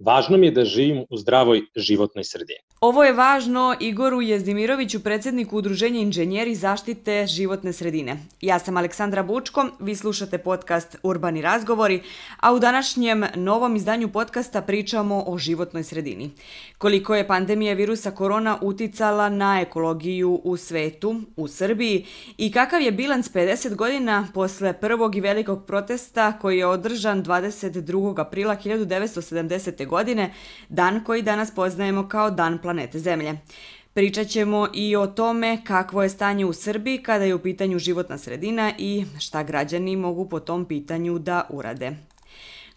Važno mi je da živim u zdravoj životnoj sredini. Ovo je važno Igoru Jezdimiroviću, predsedniku Udruženja inženjeri zaštite životne sredine. Ja sam Aleksandra Bučko, vi slušate podcast Urbani razgovori, a u današnjem novom izdanju podcasta pričamo o životnoj sredini. Koliko je pandemija virusa korona uticala na ekologiju u svetu, u Srbiji i kakav je bilans 50 godina posle prvog i velikog protesta koji je održan 22. aprila 1970. godine, dan koji danas poznajemo kao Dan planete Zemlje. Pričat ćemo i o tome kakvo je stanje u Srbiji kada je u pitanju životna sredina i šta građani mogu po tom pitanju da urade.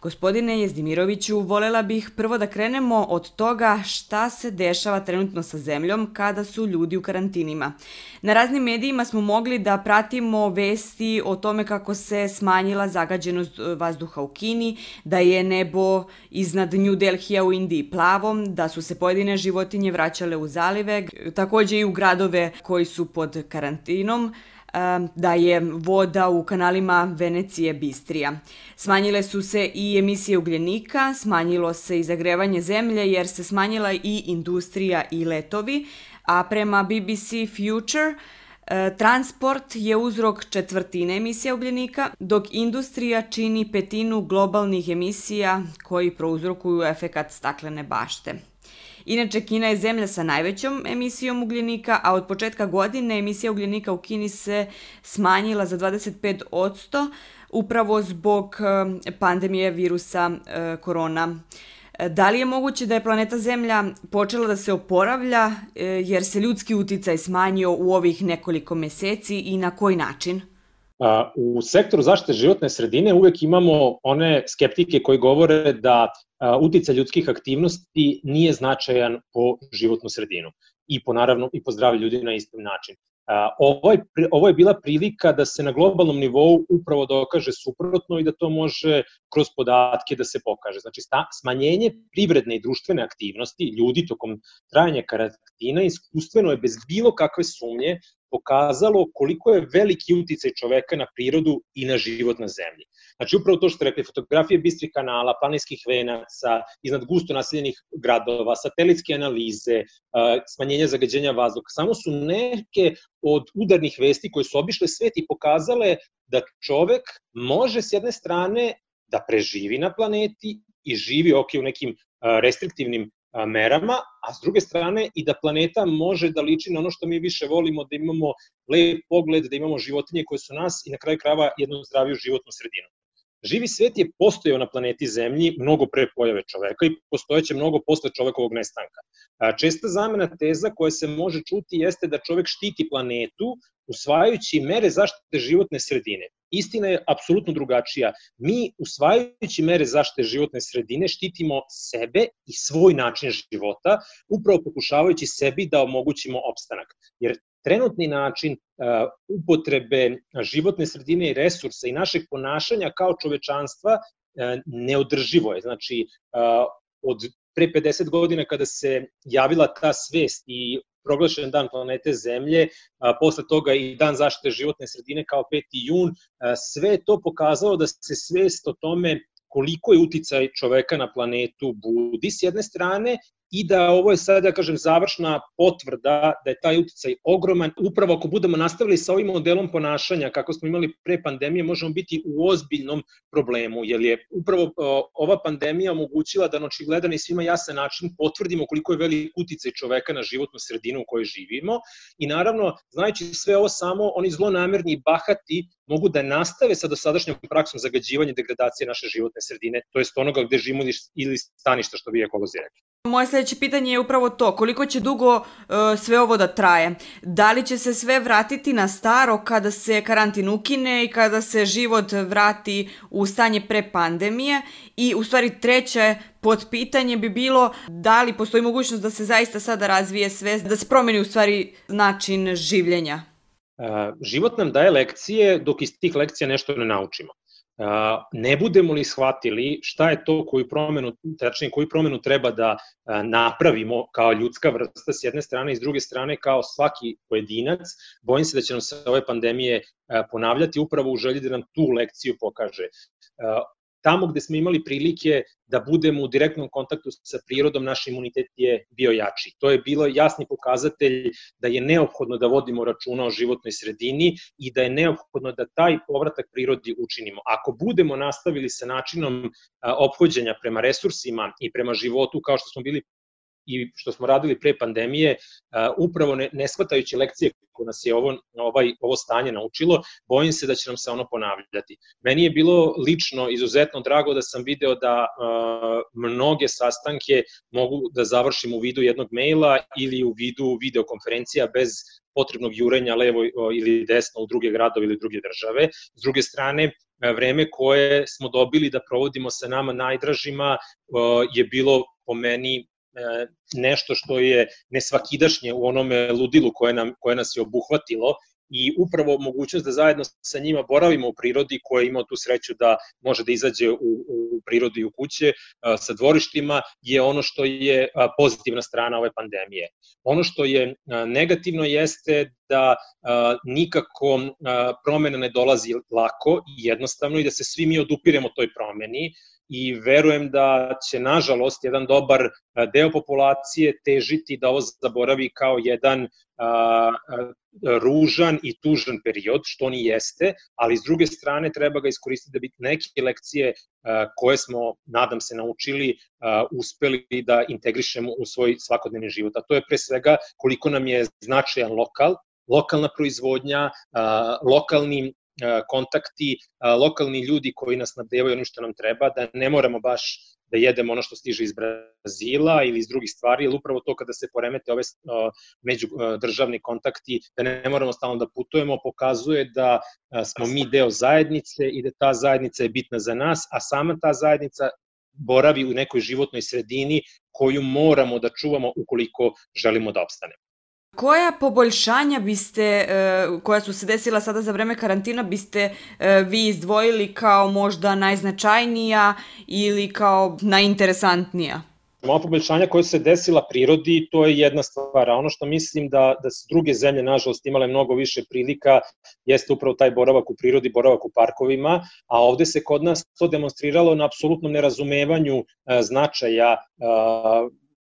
Gospodine Jezdimiroviću, volela bih prvo da krenemo od toga šta se dešava trenutno sa zemljom kada su ljudi u karantinima. Na raznim medijima smo mogli da pratimo vesti o tome kako se smanjila zagađenost e, vazduha u Kini, da je nebo iznad New Delhija u Indiji plavom, da su se pojedine životinje vraćale u zalive, takođe i u gradove koji su pod karantinom, da je voda u kanalima Venecije bistrija. Smanjile su se i emisije ugljenika, smanjilo se i zagrevanje zemlje jer se smanjila i industrija i letovi, a prema BBC Future e, Transport je uzrok četvrtine emisija ugljenika, dok industrija čini petinu globalnih emisija koji prouzrokuju efekat staklene bašte. Inače, Kina je zemlja sa najvećom emisijom ugljenika, a od početka godine emisija ugljenika u Kini se smanjila za 25% upravo zbog eh, pandemije virusa eh, korona. Da li je moguće da je planeta Zemlja počela da se oporavlja eh, jer se ljudski uticaj smanjio u ovih nekoliko meseci i na koji način? U sektoru zaštite životne sredine uvek imamo one skeptike koji govore da utica ljudskih aktivnosti nije značajan po životnu sredinu i po naravno i po zdravlje ljudi na istom način. Ovo je, ovo je bila prilika da se na globalnom nivou upravo dokaže suprotno i da to može kroz podatke da se pokaže. Znači, sta, smanjenje privredne i društvene aktivnosti ljudi tokom trajanja karantina iskustveno je bez bilo kakve sumnje pokazalo koliko je veliki uticaj čoveka na prirodu i na život na zemlji. Znači, upravo to što ste rekli, fotografije bistrih kanala, planinskih venaca, iznad gusto naseljenih gradova, satelitske analize, smanjenja zagađenja vazduha, samo su neke od udarnih vesti koje su obišle svet i pokazale da čovek može s jedne strane da preživi na planeti i živi ok u nekim restriktivnim merama, a s druge strane i da planeta može da liči na ono što mi više volimo, da imamo lep pogled, da imamo životinje koje su nas i na kraju krava jednu zdraviju životnu sredinu. Živi svet je postojao na planeti Zemlji mnogo pre pojave čoveka i postojeće mnogo posle čovekovog nestanka. Česta zamena teza koja se može čuti jeste da čovek štiti planetu usvajajući mere zaštite životne sredine. Istina je apsolutno drugačija. Mi, usvajajući mere zaštite životne sredine, štitimo sebe i svoj način života, upravo pokušavajući sebi da omogućimo opstanak. Jer trenutni način uh, upotrebe životne sredine i resursa i našeg ponašanja kao čovečanstva uh, neodrživo je. Znači, uh, od pre 50 godina kada se javila ta svest i proglašen dan planete Zemlje, a, posle toga i dan zaštite životne sredine kao 5. jun, a, sve to pokazalo da se svest o tome koliko je uticaj čoveka na planetu budi s jedne strane i da ovo je sada, da kažem, završna potvrda da je taj uticaj ogroman. Upravo ako budemo nastavili sa ovim modelom ponašanja kako smo imali pre pandemije, možemo biti u ozbiljnom problemu, jer je upravo ova pandemija omogućila da na očigledan i svima jasan način potvrdimo koliko je velik uticaj čoveka na životnu sredinu u kojoj živimo i naravno, znajući sve ovo samo, oni zlonamerni i bahati mogu da nastave sa dosadašnjom praksom zagađivanja i degradacije naše životne sredine, to jest onoga gde živimo ili staništa, što vi ekolozi rekli. Moje sledeće pitanje je upravo to, koliko će dugo uh, sve ovo da traje? Da li će se sve vratiti na staro kada se karantin ukine i kada se život vrati u stanje pre pandemije? I u stvari treće pod pitanje bi bilo da li postoji mogućnost da se zaista sada razvije sve, da se promeni u stvari način življenja? Uh, život nam daje lekcije dok iz tih lekcija nešto ne naučimo ne budemo li shvatili šta je to koju promenu, tačnije koju promenu treba da napravimo kao ljudska vrsta s jedne strane i s druge strane kao svaki pojedinac, bojim se da će nam se ove pandemije ponavljati upravo u želji da nam tu lekciju pokaže. Tamo gde smo imali prilike da budemo u direktnom kontaktu sa prirodom, naš imunitet je bio jači. To je bilo jasni pokazatelj da je neophodno da vodimo računa o životnoj sredini i da je neophodno da taj povratak prirodi učinimo. Ako budemo nastavili sa načinom ophođenja prema resursima i prema životu kao što smo bili i što smo radili pre pandemije, upravo ne, ne shvatajući lekcije koje nas je ovo, ovaj, ovo stanje naučilo, bojim se da će nam se ono ponavljati. Meni je bilo lično izuzetno drago da sam video da mnoge sastanke mogu da završim u vidu jednog maila ili u vidu videokonferencija bez potrebnog jurenja levo ili desno u druge gradove ili druge države. S druge strane, vreme koje smo dobili da provodimo sa nama najdražima je bilo po meni nešto što je nesvakidašnje u onome ludilu koje, nam, koje nas je obuhvatilo i upravo mogućnost da zajedno sa njima boravimo u prirodi koja ima tu sreću da može da izađe u, u prirodu i u kuće a, sa dvorištima je ono što je a, pozitivna strana ove pandemije. Ono što je negativno jeste da nikako promena ne dolazi lako i jednostavno i da se svi mi odupiremo toj promeni i verujem da će nažalost jedan dobar deo populacije težiti da ovo zaboravi kao jedan a, ružan i tužan period, što oni jeste, ali s druge strane treba ga iskoristiti da bi neke lekcije a, koje smo, nadam se, naučili, a, uspeli da integrišemo u svoj svakodnevni život. A to je pre svega koliko nam je značajan lokal, lokalna proizvodnja, lokalni kontakti, lokalni ljudi koji nas nabdevaju ono što nam treba, da ne moramo baš da jedemo ono što stiže iz Brazila ili iz drugih stvari, ili upravo to kada se poremete ove međudržavni kontakti, da ne moramo stalno da putujemo, pokazuje da smo mi deo zajednice i da ta zajednica je bitna za nas, a sama ta zajednica boravi u nekoj životnoj sredini koju moramo da čuvamo ukoliko želimo da opstanemo. Koja poboljšanja biste, e, koja su se desila sada za vreme karantina, biste e, vi izdvojili kao možda najznačajnija ili kao najinteresantnija? Ova poboljšanja koja se desila prirodi, to je jedna stvar. Ono što mislim da, da su druge zemlje, nažalost, imale mnogo više prilika, jeste upravo taj boravak u prirodi, boravak u parkovima, a ovde se kod nas to demonstriralo na apsolutnom nerazumevanju e, značaja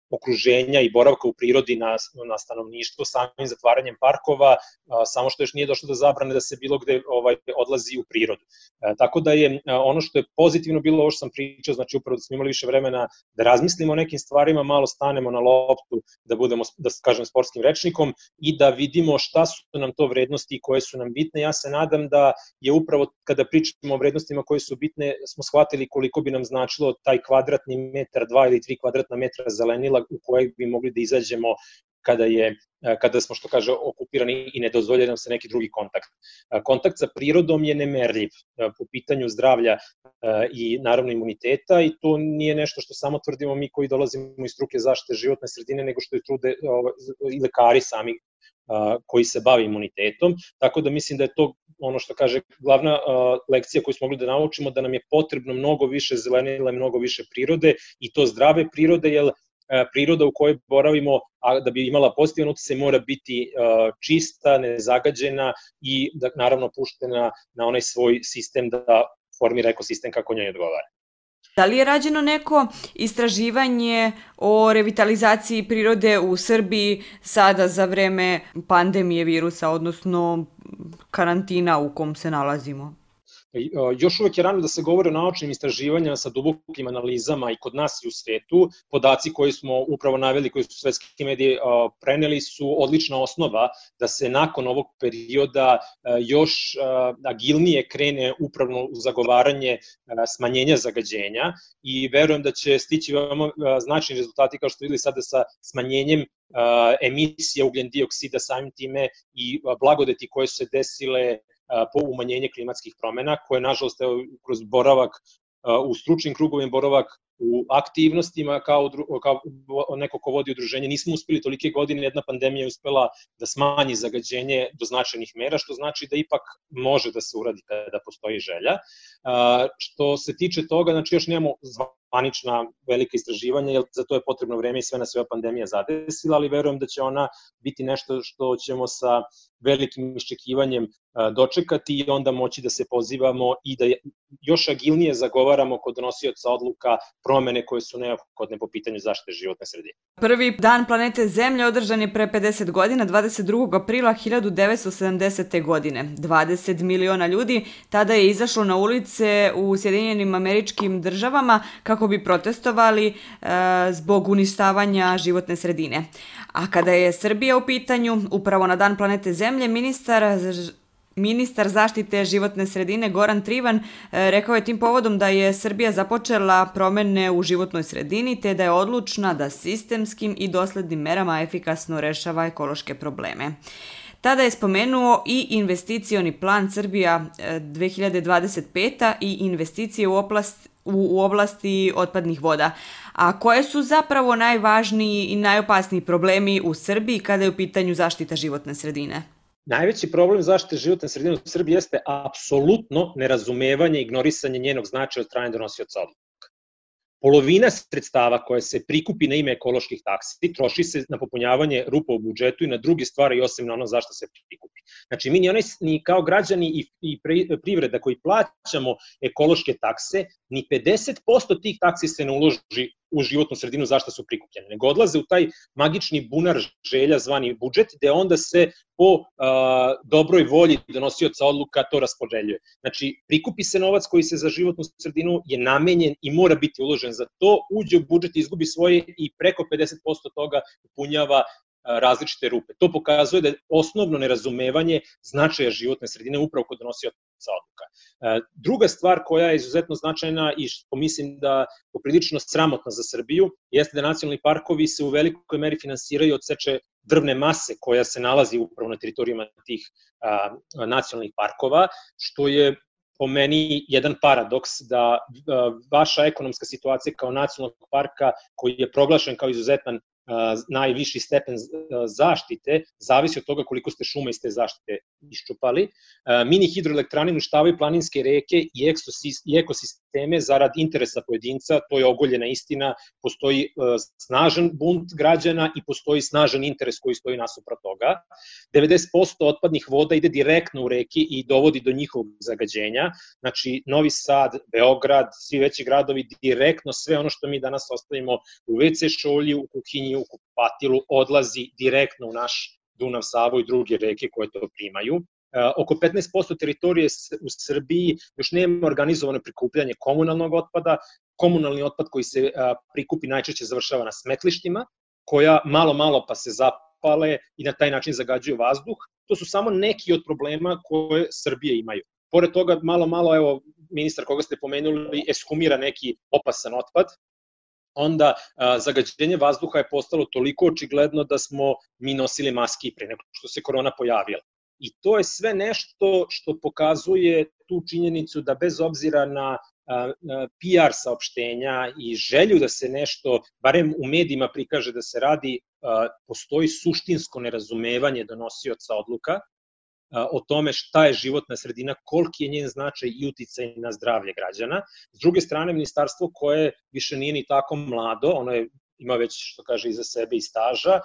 okruženja i boravka u prirodi na, na stanovništvo samim zatvaranjem parkova, a, samo što još nije došlo do zabrane da se bilo gde ovaj odlazi u prirodu. E, tako da je a, ono što je pozitivno bilo ovo što sam pričao, znači upravo da smo imali više vremena da razmislimo o nekim stvarima, malo stanemo na loptu, da budemo, da kažem, sportskim rečnikom i da vidimo šta su nam to vrednosti i koje su nam bitne. Ja se nadam da je upravo kada pričamo o vrednostima koje su bitne, smo shvatili koliko bi nam značilo taj kvadratni metar, dva ili tri kvadratna metra zelenila sela u kojeg bi mogli da izađemo kada je kada smo što kaže okupirani i ne dozvolja nam se neki drugi kontakt. Kontakt sa prirodom je nemerljiv po pitanju zdravlja i naravno imuniteta i to nije nešto što samo tvrdimo mi koji dolazimo iz struke zaštite životne sredine, nego što je trude i lekari sami koji se bave imunitetom, tako da mislim da je to ono što kaže glavna lekcija koju smo mogli da naučimo, da nam je potrebno mnogo više zelenila, mnogo više prirode i to zdrave prirode, jer priroda u kojoj boravimo, a da bi imala pozitivan utjecaj mora biti e, čista, nezagađena i da naravno puštena na onaj svoj sistem da formira ekosistem kako njoj odgovara. Da li je rađeno neko istraživanje o revitalizaciji prirode u Srbiji sada za vreme pandemije virusa, odnosno karantina u kom se nalazimo? Još uvek je rano da se govori o naučnim istraživanjima sa dubokim analizama i kod nas i u svetu. Podaci koji smo upravo naveli, koji su svetski medije preneli, su odlična osnova da se nakon ovog perioda još agilnije krene upravno u zagovaranje smanjenja zagađenja i verujem da će stići veoma značajni rezultati kao što videli sada sa smanjenjem emisija ugljen dioksida samim time i blagodeti koje su se desile po umanjenje klimatskih promena, koje nažalost evo, kroz boravak u stručnim krugovima, boravak u aktivnostima kao, kao neko ko vodi udruženje, nismo uspeli tolike godine, jedna pandemija je uspela da smanji zagađenje do značajnih mera, što znači da ipak može da se uradi kada postoji želja. Što se tiče toga, znači još nemamo panična velika istraživanja, jer za to je potrebno vreme i sve na sve pandemija zadesila, ali verujem da će ona biti nešto što ćemo sa velikim iščekivanjem dočekati i onda moći da se pozivamo i da još agilnije zagovaramo kod donosioca odluka promene koje su neophodne po pitanju zaštite životne sredine. Prvi dan planete Zemlje održan je pre 50 godina, 22. aprila 1970. godine. 20 miliona ljudi tada je izašlo na ulice u Sjedinjenim američkim državama kako bi protestovali e, zbog uništavanja životne sredine. A kada je Srbija u pitanju, upravo na dan planete Zemlje, ministar Ministar zaštite životne sredine Goran Trivan e, rekao je tim povodom da je Srbija započela promene u životnoj sredini te da je odlučna da sistemskim i doslednim merama efikasno rešava ekološke probleme. Tada je spomenuo i investicioni plan Srbija 2025. E, i investicije u, oblast, u, oblasti otpadnih voda. A koje su zapravo najvažniji i najopasniji problemi u Srbiji kada je u pitanju zaštita životne sredine? Najveći problem zaštite životne sredine u Srbiji jeste apsolutno nerazumevanje i ignorisanje njenog značaja od strane donosioca odluka. Polovina sredstava koja se prikupi na ime ekoloških taksi troši se na popunjavanje rupa u budžetu i na druge stvari osim na ono zašto se prikupi. Znači, mi ni, onaj, ni kao građani i, i privreda koji plaćamo ekološke takse, ni 50% tih taksi se ne uloži u životnu sredinu zašto su prikupljene, nego odlaze u taj magični bunar želja zvani budžet, gde onda se po a, dobroj volji donosioca odluka to raspodeljuje. Znači, prikupi se novac koji se za životnu sredinu je namenjen i mora biti uložen za to, uđe u budžet, izgubi svoje i preko 50% toga upunjava različite rupe. To pokazuje da je osnovno nerazumevanje značaja životne sredine upravo kod donosioca odluka. Druga stvar koja je izuzetno značajna i što mislim da poprilično sramotna za Srbiju, jeste da nacionalni parkovi se u velikoj meri finansiraju od seče drvne mase koja se nalazi upravo na teritorijama tih nacionalnih parkova, što je po meni jedan paradoks da vaša ekonomska situacija kao nacionalnog parka koji je proglašen kao izuzetan najviši stepen zaštite, zavisi od toga koliko ste šuma iz te zaštite iščupali. Mini hidroelektrane uništavaju planinske reke i ekosisteme zarad interesa pojedinca, to je ogoljena istina, postoji snažan bunt građana i postoji snažan interes koji stoji nasuprot toga. 90% otpadnih voda ide direktno u reke i dovodi do njihovog zagađenja, znači Novi Sad, Beograd, svi veći gradovi direktno sve ono što mi danas ostavimo u WC šolji, u kuhinji, u kupatilu odlazi direktno u naš Dunav, Savo i druge reke koje to primaju. E, oko 15% teritorije u Srbiji još nema organizovano prikupljanje komunalnog otpada. Komunalni otpad koji se prikupi najčešće završava na smetlištima, koja malo malo pa se zapale i na taj način zagađuju vazduh. To su samo neki od problema koje Srbije imaju. Pored toga, malo, malo, evo, ministar koga ste pomenuli, eskumira neki opasan otpad, onda zagađenje vazduha je postalo toliko očigledno da smo mi nosili maske pre nego što se korona pojavila. I to je sve nešto što pokazuje tu činjenicu da bez obzira na PR saopštenja i želju da se nešto, barem u medijima prikaže da se radi, postoji suštinsko nerazumevanje donosioca odluka o tome šta je životna sredina, koliki je njen značaj i uticaj na zdravlje građana. S druge strane, ministarstvo koje više nije ni tako mlado, ono je, ima već, što kaže, iza sebe i staža,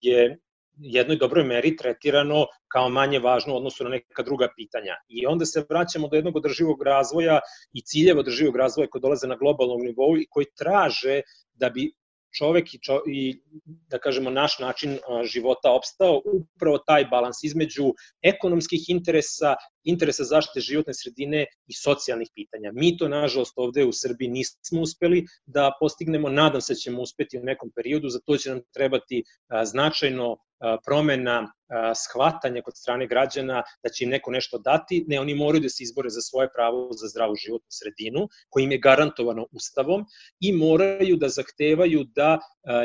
je jednoj dobroj meri tretirano kao manje važno u odnosu na neka druga pitanja. I onda se vraćamo do jednog održivog razvoja i ciljeva održivog razvoja koji dolaze na globalnom nivou i koji traže da bi čovek i, čo, i da kažemo naš način života opstao upravo taj balans između ekonomskih interesa, interesa zaštite životne sredine i socijalnih pitanja. Mi to, nažalost, ovde u Srbiji nismo uspeli da postignemo, nadam se da ćemo uspeti u nekom periodu, za to će nam trebati značajno promena shvatanja kod strane građana da će im neko nešto dati, ne, oni moraju da se izbore za svoje pravo za zdravu životnu sredinu, koji im je garantovano ustavom i moraju da zahtevaju da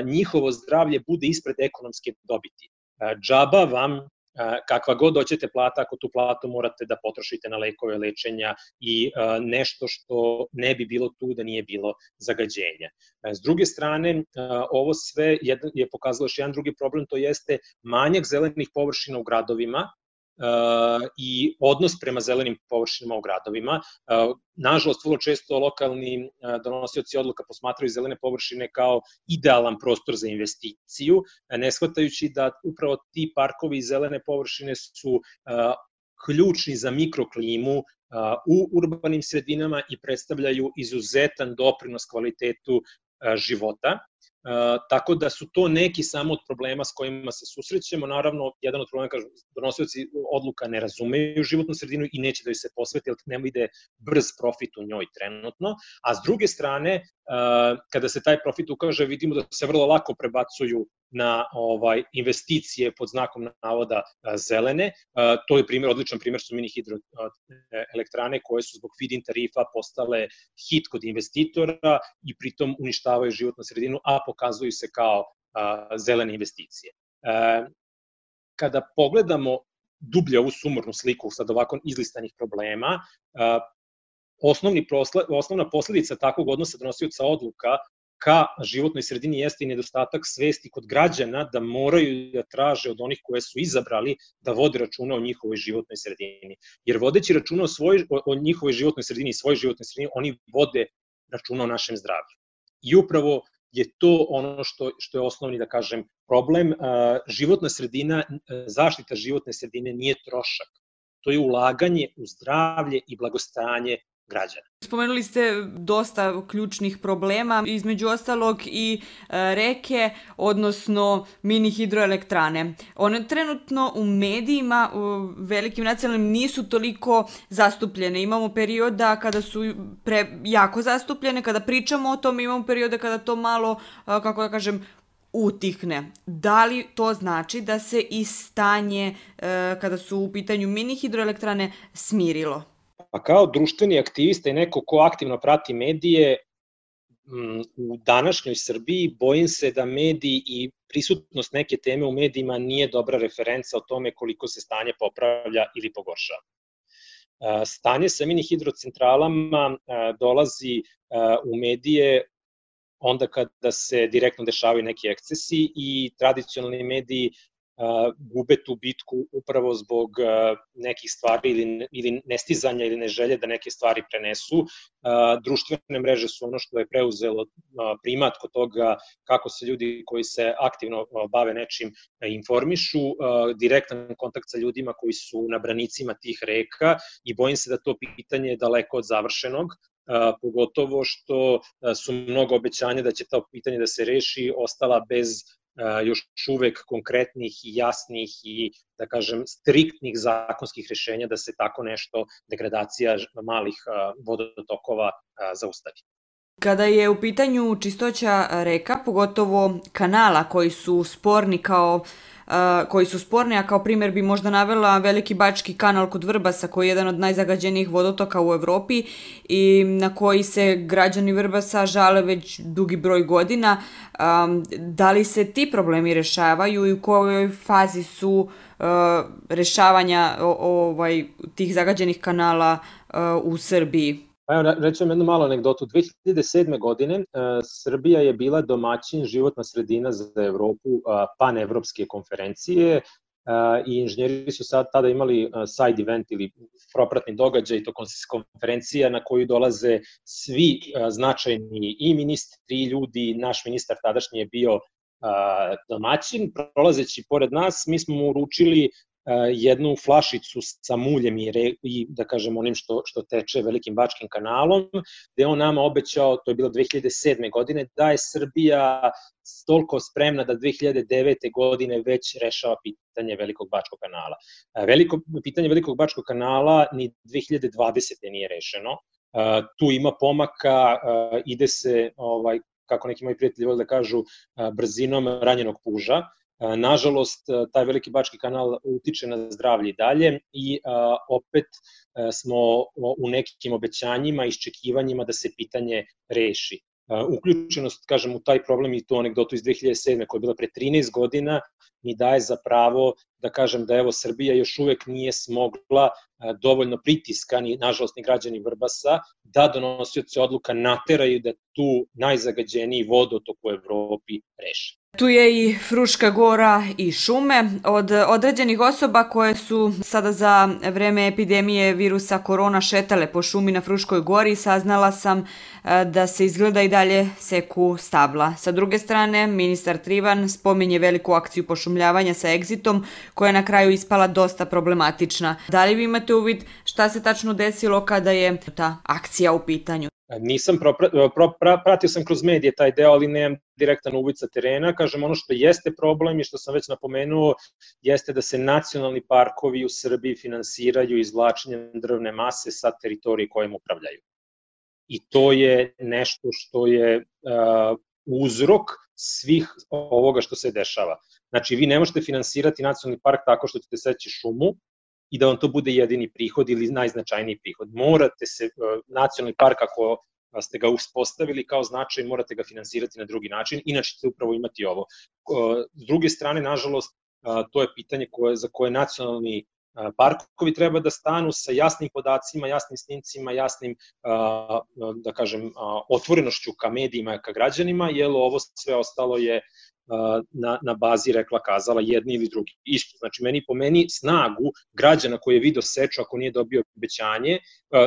njihovo zdravlje bude ispred ekonomske dobiti. Džaba vam kakva god doćete plata, ako tu platu morate da potrošite na lekove, lečenja i nešto što ne bi bilo tu da nije bilo zagađenja. S druge strane, ovo sve je pokazalo još jedan drugi problem, to jeste manjak zelenih površina u gradovima, i odnos prema zelenim površinama u gradovima. Nažalost, vrlo često lokalni donosioci odluka posmatraju zelene površine kao idealan prostor za investiciju, ne shvatajući da upravo ti parkovi i zelene površine su ključni za mikroklimu u urbanim sredinama i predstavljaju izuzetan doprinos kvalitetu života. Tako da su to neki samo od problema s kojima se susrećemo. Naravno, jedan od problema, kažu, donosioci odluka ne razumeju životnu sredinu i neće da joj se posveti, jer nema ide brz profit u njoj trenutno. A s druge strane, kada se taj profit ukaže, vidimo da se vrlo lako prebacuju na ovaj investicije pod znakom navoda zelene. To je primjer, odličan primjer su mini hidroelektrane koje su zbog feed-in tarifa postale hit kod investitora i pritom uništavaju životnu sredinu, a pokazuju se kao zelene investicije. Kada pogledamo dublje ovu sumornu sliku sad ovako izlistanih problema, osnovni prosle, osnovna posledica takvog odnosa donosioca odluka ka životnoj sredini jeste i nedostatak svesti kod građana da moraju da traže od onih koje su izabrali da vode računa o njihovoj životnoj sredini. Jer vodeći računa o, svoj, o, o njihovoj životnoj sredini i svojoj životnoj sredini, oni vode računa o našem zdravlju. I upravo je to ono što, što je osnovni, da kažem, problem. Životna sredina, zaštita životne sredine nije trošak. To je ulaganje u zdravlje i blagostanje građana. Spomenuli ste dosta ključnih problema, između ostalog i e, reke, odnosno mini hidroelektrane. One trenutno u medijima, u velikim nacionalnim, nisu toliko zastupljene. Imamo perioda kada su pre, jako zastupljene, kada pričamo o tom, imamo perioda kada to malo, kako da kažem, utihne. Da li to znači da se i stanje, e, kada su u pitanju mini hidroelektrane, smirilo? Pa kao društveni aktivista i neko ko aktivno prati medije, mm, u današnjoj Srbiji bojim se da mediji i prisutnost neke teme u medijima nije dobra referenca o tome koliko se stanje popravlja ili pogoršava. Stanje sa mini hidrocentralama dolazi u medije onda kada se direktno dešavaju neki ekscesi i tradicionalni mediji gube tu bitku upravo zbog nekih stvari ili, ili nestizanja ili neželje da neke stvari prenesu. Društvene mreže su ono što je preuzelo primat kod toga kako se ljudi koji se aktivno bave nečim informišu, direktan kontakt sa ljudima koji su na branicima tih reka i bojim se da to pitanje je daleko od završenog, pogotovo što su mnogo obećanja da će to pitanje da se reši ostala bez još uvek konkretnih i jasnih i, da kažem, striktnih zakonskih rešenja da se tako nešto, degradacija malih vodotokova zaustavi. Kada je u pitanju čistoća reka, pogotovo kanala koji su sporni kao koji su sporni, a kao primjer bi možda navela veliki bački kanal kod Vrbasa koji je jedan od najzagađenijih vodotoka u Evropi i na koji se građani Vrbasa žale već dugi broj godina. Da li se ti problemi rešavaju i u kojoj fazi su rešavanja ovaj, tih zagađenih kanala u Srbiji? Pa evo, reći vam jednu malu anegdotu. 2007. godine uh, Srbija je bila domaćin životna sredina za Evropu uh, panevropske konferencije uh, i inženjeri su sad tada imali uh, side event ili propratni događaj, to konferencija na koju dolaze svi uh, značajni i ministri i ljudi, naš ministar tadašnji je bio domaćin, prolazeći pored nas, mi smo mu uručili jednu flašicu sa muljem i, re, i da kažem onim što, što teče velikim bačkim kanalom, gde on nama obećao, to je bilo 2007. godine, da je Srbija toliko spremna da 2009. godine već rešava pitanje Velikog Bačkog kanala. Veliko, pitanje Velikog Bačkog kanala ni 2020. nije rešeno. Tu ima pomaka, ide se, ovaj, kako neki moji prijatelji vole da kažu, brzinom ranjenog puža. Nažalost, taj veliki bački kanal utiče na zdravlje i dalje i opet smo u nekim obećanjima iščekivanjima da se pitanje reši. Uključenost, kažem, u taj problem i tu anegdotu iz 2007. koja je bila pre 13 godina mi daje za pravo da kažem da evo Srbija još uvek nije smogla dovoljno pritiska, ni, nažalost ni građani Vrbasa, da donosioci odluka nateraju da tu najzagađeniji vodotok u Evropi reše. Tu je i Fruška gora i šume. Od određenih osoba koje su sada za vreme epidemije virusa korona šetale po šumi na Fruškoj gori, saznala sam e, da se izgleda i dalje seku stabla. Sa druge strane, ministar Trivan spominje veliku akciju pošumljavanja sa egzitom, koja je na kraju ispala dosta problematična. Da li vi imate uvid šta se tačno desilo kada je ta akcija u pitanju? Nisam pro, pro, pra, pratio sam kroz medije taj deo, ali nemam direktan uvid sa terena. Kažem, ono što jeste problem i što sam već napomenuo, jeste da se nacionalni parkovi u Srbiji finansiraju izvlačenjem drvne mase sa teritorije kojim upravljaju. I to je nešto što je uh, uzrok svih ovoga što se dešava. Znači, vi ne možete finansirati nacionalni park tako što ćete seći šumu, i da vam to bude jedini prihod ili najznačajniji prihod. Morate se, e, nacionalni park ako ste ga uspostavili kao značaj, morate ga finansirati na drugi način, inače ćete upravo imati ovo. S druge strane, nažalost, to je pitanje koje, za koje nacionalni parkovi treba da stanu sa jasnim podacima, jasnim snimcima, jasnim, da kažem, otvorenošću ka medijima, ka građanima, jer ovo sve ostalo je na, na bazi rekla kazala jedni ili drugi. Isto, znači meni po meni snagu građana koji je video seču ako nije dobio obećanje,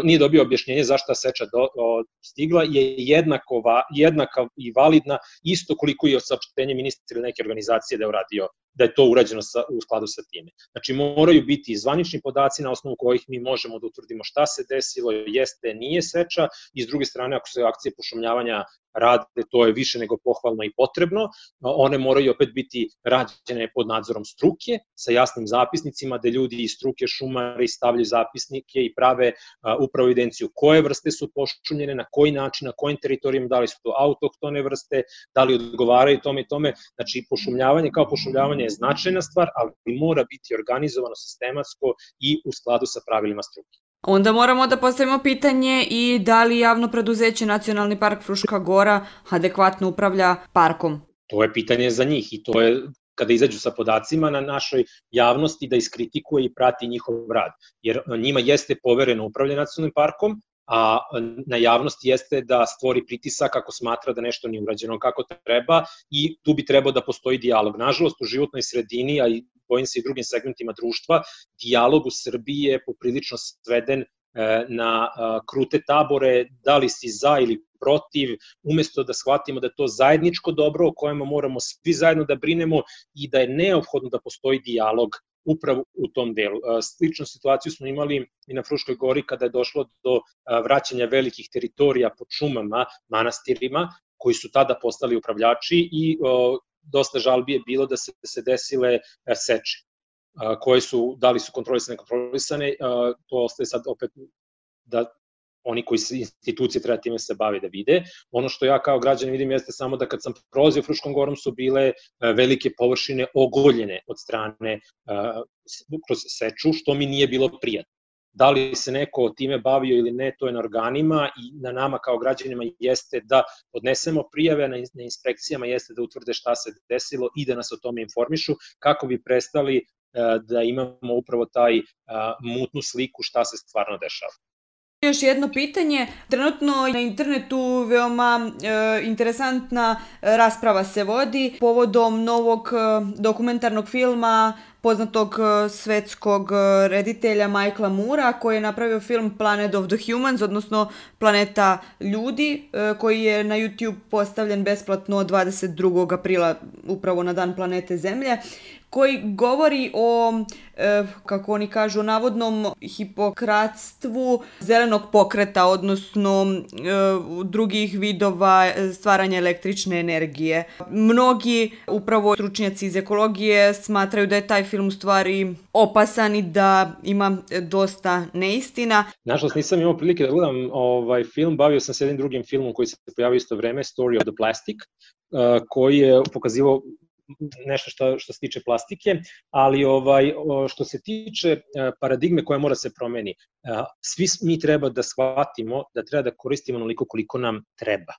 nije dobio objašnjenje zašto seča do, o, stigla je jednako, va, jednaka i validna isto koliko i od saopštenja ministra ili neke organizacije da je uradio da je to urađeno sa, u skladu sa time. Znači, moraju biti zvanični podaci na osnovu kojih mi možemo da utvrdimo šta se desilo, jeste, nije seča, i s druge strane, ako se akcije pošumljavanja rade, to je više nego pohvalno i potrebno. One moraju opet biti rađene pod nadzorom struke, sa jasnim zapisnicima, da ljudi iz struke šumari stavljaju zapisnike i prave upravo evidenciju koje vrste su pošumljene, na koji način, na kojim teritorijima, da li su to autoktone vrste, da li odgovaraju tome i tome. Znači, pošumljavanje kao pošumljavanje je značajna stvar, ali mora biti organizovano sistematsko i u skladu sa pravilima struke. Onda moramo da postavimo pitanje i da li javno preduzeće Nacionalni park Fruška Gora adekvatno upravlja parkom. To je pitanje za njih i to je kada izađu sa podacima na našoj javnosti da iskritikuje i prati njihov rad. Jer njima jeste povereno upravljanje nacionalnim parkom, a na javnosti jeste da stvori pritisak ako smatra da nešto nije urađeno kako treba i tu bi trebao da postoji dijalog. Nažalost, u životnoj sredini, a i bojim se i drugim segmentima društva, dijalog u Srbiji je poprilično sveden e, na krute tabore, da li si za ili protiv, umesto da shvatimo da je to zajedničko dobro o kojem moramo svi zajedno da brinemo i da je neophodno da postoji dijalog upravo u tom delu. Sličnu situaciju smo imali i na Fruškoj gori kada je došlo do vraćanja velikih teritorija pod šumama, manastirima, koji su tada postali upravljači i dosta žalbi je bilo da se, se desile seče koje su, da li su kontrolisane, kontrolisane, to ostaje sad opet da oni koji se institucije treba time se bave da vide. Ono što ja kao građan vidim jeste samo da kad sam prolazio Fruškom gorom su bile e, velike površine ogoljene od strane e, kroz seču, što mi nije bilo prijatno. Da li se neko time bavio ili ne, to je na organima i na nama kao građanima jeste da podnesemo prijave na inspekcijama, jeste da utvrde šta se desilo i da nas o tome informišu, kako bi prestali e, da imamo upravo taj mutnu sliku šta se stvarno dešava. Još jedno pitanje. Trenutno na internetu veoma e, interesantna rasprava se vodi povodom novog e, dokumentarnog filma poznatog e, svetskog e, reditelja Michaela Mura koji je napravio film Planet of the Humans, odnosno Planeta ljudi, e, koji je na YouTube postavljen besplatno 22. aprila, upravo na dan planete Zemlje koji govori o, e, kako oni kažu, navodnom hipokratstvu zelenog pokreta, odnosno e, drugih vidova stvaranja električne energije. Mnogi, upravo stručnjaci iz ekologije, smatraju da je taj film u stvari opasan i da ima dosta neistina. Nažalost, nisam imao prilike da gledam ovaj film, bavio sam se jednim drugim filmom koji se pojavio isto vreme, Story of the Plastic, e, koji je pokazivao nešto što, što se tiče plastike, ali ovaj što se tiče e, paradigme koja mora se promeni, e, svi mi treba da shvatimo da treba da koristimo onoliko koliko nam treba.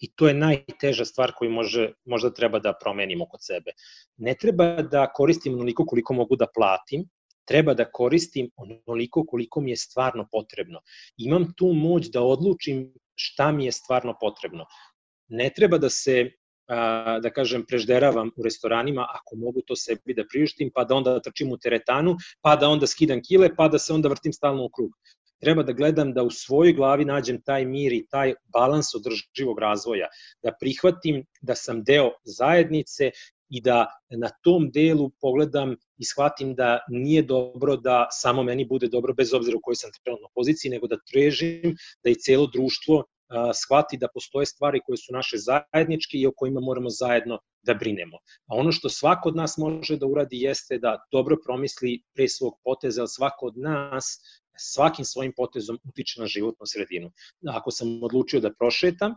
I to je najteža stvar koju može, možda treba da promenimo kod sebe. Ne treba da koristim onoliko koliko mogu da platim, treba da koristim onoliko koliko mi je stvarno potrebno. Imam tu moć da odlučim šta mi je stvarno potrebno. Ne treba da se da kažem, prežderavam u restoranima, ako mogu to sebi da priuštim, pa da onda trčim u teretanu, pa da onda skidam kile, pa da se onda vrtim stalno u krug. Treba da gledam da u svojoj glavi nađem taj mir i taj balans održivog razvoja, da prihvatim da sam deo zajednice i da na tom delu pogledam i shvatim da nije dobro da samo meni bude dobro bez obzira u kojoj sam trenutno poziciji, nego da trežim da i celo društvo shvati da postoje stvari koje su naše zajedničke i o kojima moramo zajedno da brinemo. A ono što svako od nas može da uradi jeste da dobro promisli pre svog poteza, ali svako od nas svakim svojim potezom utiče na životnu sredinu. Ako sam odlučio da prošetam,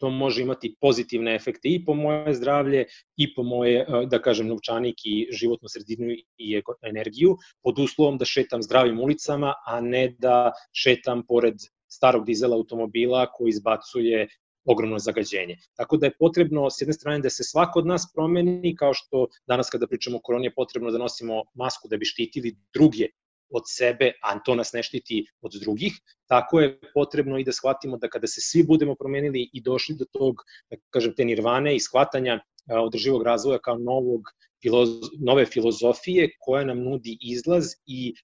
to može imati pozitivne efekte i po moje zdravlje i po moje, da kažem, novčanik i životnu sredinu i energiju, pod uslovom da šetam zdravim ulicama, a ne da šetam pored starog dizela automobila koji izbacuje ogromno zagađenje. Tako da je potrebno s jedne strane da se svako od nas promeni, kao što danas kada pričamo o koroni je potrebno da nosimo masku da bi štitili druge od sebe, a to nas ne štiti od drugih, tako je potrebno i da shvatimo da kada se svi budemo promenili i došli do tog, da kažem, te nirvane i shvatanja održivog razvoja kao novog, nove filozofije koja nam nudi izlaz i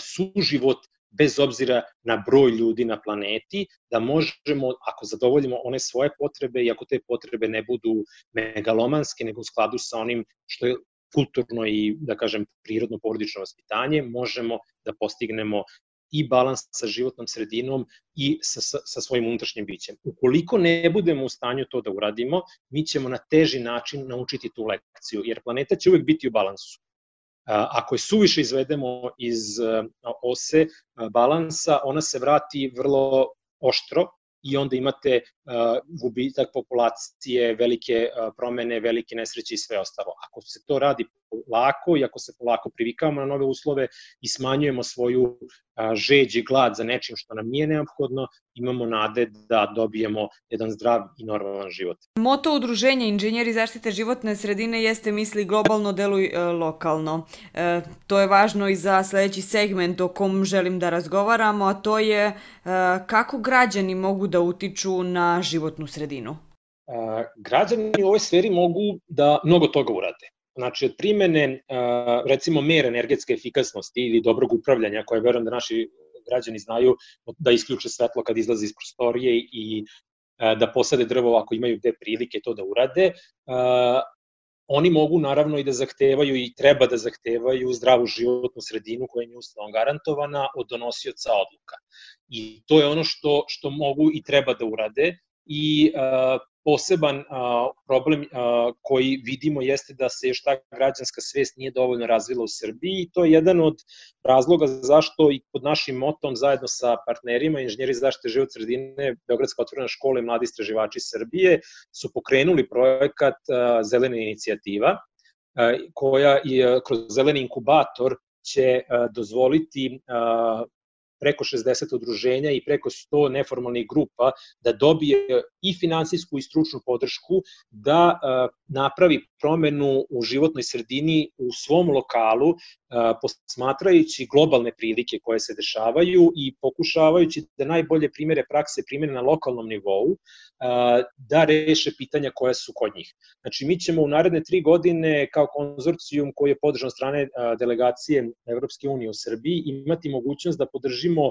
suživot bez obzira na broj ljudi na planeti, da možemo, ako zadovoljimo one svoje potrebe i ako te potrebe ne budu megalomanske, nego u skladu sa onim što je kulturno i, da kažem, prirodno porodično vaspitanje, možemo da postignemo i balans sa životnom sredinom i sa, sa, sa svojim unutrašnjim bićem. Ukoliko ne budemo u stanju to da uradimo, mi ćemo na teži način naučiti tu lekciju, jer planeta će uvek biti u balansu. Ako je suviše izvedemo iz ose balansa, ona se vrati vrlo oštro i onda imate gubitak populacije, velike promene, velike nesreće i sve ostalo. Ako se to radi lako i ako se polako privikamo na nove uslove i smanjujemo svoju žeđ i glad za nečim što nam nije neophodno, imamo nade da dobijemo jedan zdrav i normalan život. Moto udruženja Inženjeri zaštite životne sredine jeste misli globalno, deluj e, lokalno. E, to je važno i za sledeći segment o kom želim da razgovaramo, a to je e, kako građani mogu da utiču na životnu sredinu. E, građani u ovoj sferi mogu da mnogo toga urade. Znači, od primene, recimo, mere energetske efikasnosti ili dobrog upravljanja, koje verujem da naši građani znaju da isključe svetlo kad izlaze iz prostorije i da posade drvo ako imaju gde prilike to da urade, oni mogu naravno i da zahtevaju i treba da zahtevaju zdravu životnu sredinu koja im je ustavom garantovana od donosioca odluka. I to je ono što, što mogu i treba da urade i poseban a, problem a, koji vidimo jeste da se još ta građanska svest nije dovoljno razvila u Srbiji i to je jedan od razloga zašto i pod našim motom zajedno sa partnerima inženjeri zaštite život sredine Beogradska otvorena škola i mladi istraživači Srbije su pokrenuli projekat Zelena inicijativa koja je kroz zeleni inkubator će dozvoliti preko 60 udruženja i preko 100 neformalnih grupa da dobije i finansijsku i stručnu podršku da napravi promenu u životnoj sredini u svom lokalu posmatrajući globalne prilike koje se dešavaju i pokušavajući da najbolje primere prakse primene na lokalnom nivou da reše pitanja koja su kod njih. Znači, mi ćemo u naredne tri godine kao konzorcijum koji je podržan strane delegacije Evropske unije u Srbiji imati mogućnost da podržimo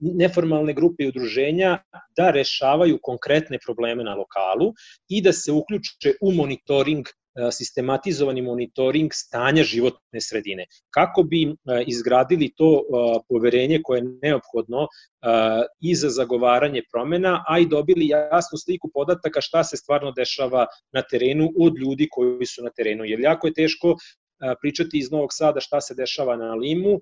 neformalne grupe i udruženja da rešavaju konkretne probleme na lokalu i da se uključe u monitoring sistematizovani monitoring stanja životne sredine, kako bi e, izgradili to e, poverenje koje je neophodno i za zagovaranje promena, a i dobili jasnu sliku podataka šta se stvarno dešava na terenu od ljudi koji su na terenu. Jer jako je teško pričati iz Novog Sada šta se dešava na Limu,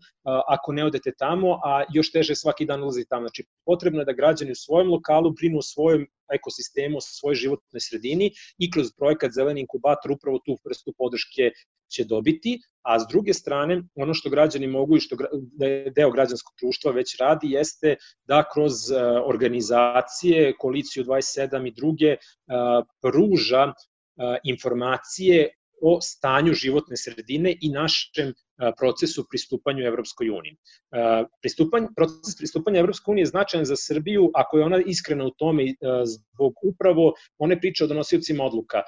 ako ne odete tamo, a još teže svaki dan ulazi tamo. Znači, potrebno je da građani u svojom lokalu brinu o svojom ekosistemu, o svojoj životnoj sredini i kroz projekat Zeleni inkubator upravo tu vrstu podrške će dobiti, a s druge strane, ono što građani mogu i što da je deo građanskog društva već radi, jeste da kroz organizacije, koaliciju 27 i druge, pruža informacije o stanju životne sredine i našem procesu pristupanju Evropskoj uniji. Pristupanje, proces pristupanja Evropskoj uniji je značajan za Srbiju ako je ona iskrena u tome zbog upravo one priče o donosiocima odluka.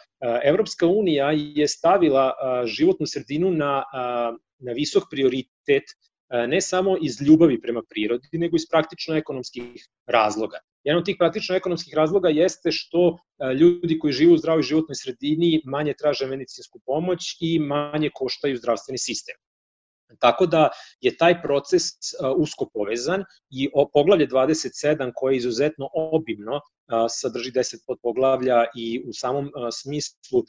Evropska unija je stavila životnu sredinu na, na visok prioritet ne samo iz ljubavi prema prirodi, nego iz praktično ekonomskih razloga. Jedan od tih praktično ekonomskih razloga jeste što ljudi koji žive u zdravoj životnoj sredini manje traže medicinsku pomoć i manje koštaju zdravstveni sistem. Tako da je taj proces usko povezan i poglavlje 27 koje je izuzetno obimno sadrži 10 podpoglavlja i u samom smislu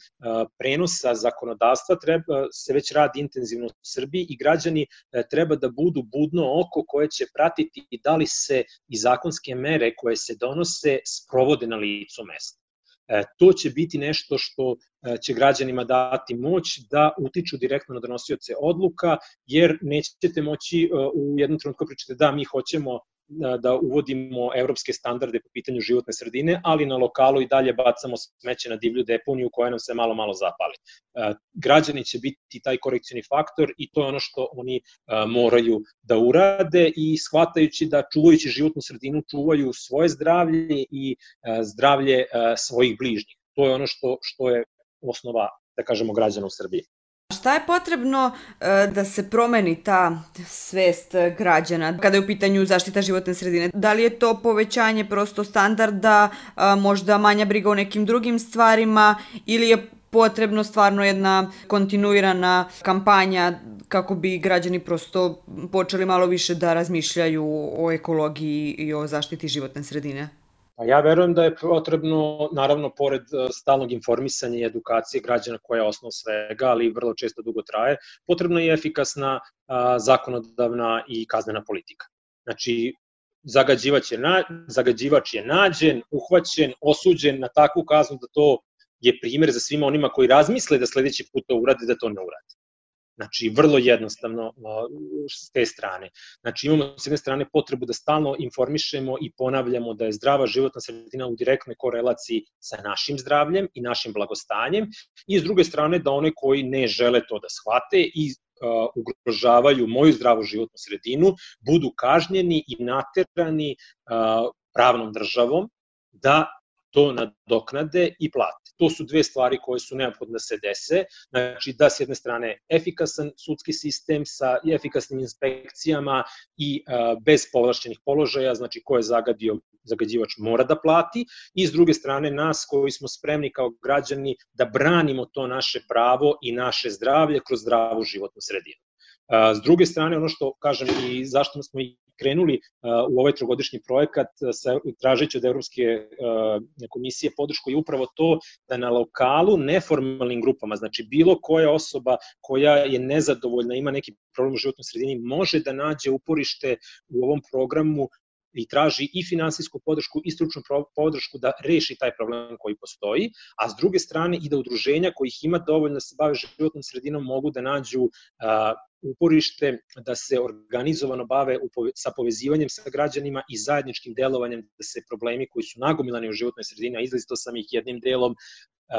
prenosa zakonodavstva treba, se već radi intenzivno u Srbiji i građani treba da budu budno oko koje će pratiti da li se i zakonske mere koje se donose sprovode na licu mesta. E, to će biti nešto što e, će građanima dati moć da utiču direktno na donosioce odluka, jer nećete moći e, u jednom trenutku pričati da mi hoćemo da uvodimo evropske standarde po pitanju životne sredine, ali na lokalu i dalje bacamo smeće na divlju deponiju koja nam se malo malo zapali. Građani će biti taj korekcijni faktor i to je ono što oni moraju da urade i shvatajući da čuvajući životnu sredinu čuvaju svoje zdravlje i zdravlje svojih bližnjih. To je ono što, što je osnova, da kažemo, građana u Srbiji. Šta je potrebno e, da se promeni ta svest građana kada je u pitanju zaštita životne sredine? Da li je to povećanje prosto standarda, možda manja briga o nekim drugim stvarima ili je potrebno stvarno jedna kontinuirana kampanja kako bi građani prosto počeli malo više da razmišljaju o ekologiji i o zaštiti životne sredine? Pa ja verujem da je potrebno, naravno, pored e, stalnog informisanja i edukacije građana koja je osnov svega, ali vrlo često dugo traje, potrebna je efikasna a, zakonodavna i kaznena politika. Znači, zagađivač je, na, zagađivač je nađen, uhvaćen, osuđen na takvu kaznu da to je primer za svima onima koji razmisle da sledeći put to urade, da to ne urade. Znači, vrlo jednostavno s te strane. Znači, imamo s jedne strane potrebu da stalno informišemo i ponavljamo da je zdrava životna sredina u direktnoj korelaciji sa našim zdravljem i našim blagostanjem i s druge strane da one koji ne žele to da shvate i ugrožavaju moju zdravu životnu sredinu, budu kažnjeni i naterani pravnom državom da to nadoknade i plate. To su dve stvari koje su neophodne da se dese, znači da s jedne strane efikasan sudski sistem sa efikasnim inspekcijama i bez povlašćenih položaja, znači ko je zagadio, zagađivač mora da plati, i s druge strane nas koji smo spremni kao građani da branimo to naše pravo i naše zdravlje kroz zdravu životnu sredinu. S druge strane, ono što kažem i zašto smo i krenuli u ovaj trogodišnji projekat sa, tražeći od Evropske komisije podršku je upravo to da na lokalu neformalnim grupama, znači bilo koja osoba koja je nezadovoljna, ima neki problem u životnoj sredini, može da nađe uporište u ovom programu i traži i finansijsku podršku i stručnu podršku da reši taj problem koji postoji, a s druge strane i da udruženja kojih ima dovoljno da se bave životnom sredinom mogu da nađu uporište da se organizovano bave sa povezivanjem sa građanima i zajedničkim delovanjem da se problemi koji su nagomilani u životnoj sredini, a izlazito sam ih jednim delom,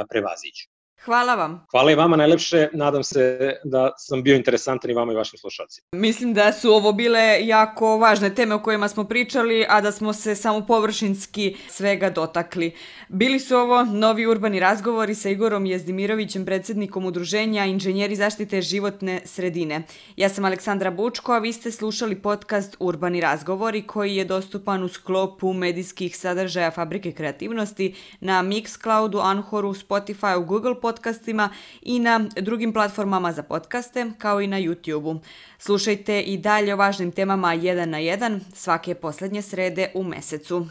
prevaziću. Hvala vam. Hvala i vama najlepše. Nadam se da sam bio interesantan i vama i vašim slušalcima. Mislim da su ovo bile jako važne teme o kojima smo pričali, a da smo se samo površinski svega dotakli. Bili su ovo novi urbani razgovori sa Igorom Jezdimirovićem, predsednikom Udruženja Inženjeri zaštite životne sredine. Ja sam Aleksandra Bučko, a vi ste slušali podcast Urbani razgovori koji je dostupan u sklopu medijskih sadržaja Fabrike kreativnosti na Mixcloudu, Anhoru, Spotify, Google podcastima i na drugim platformama za podcaste, kao i na YouTube-u. Slušajte i dalje o važnim temama 1 na 1 svake poslednje srede u mesecu.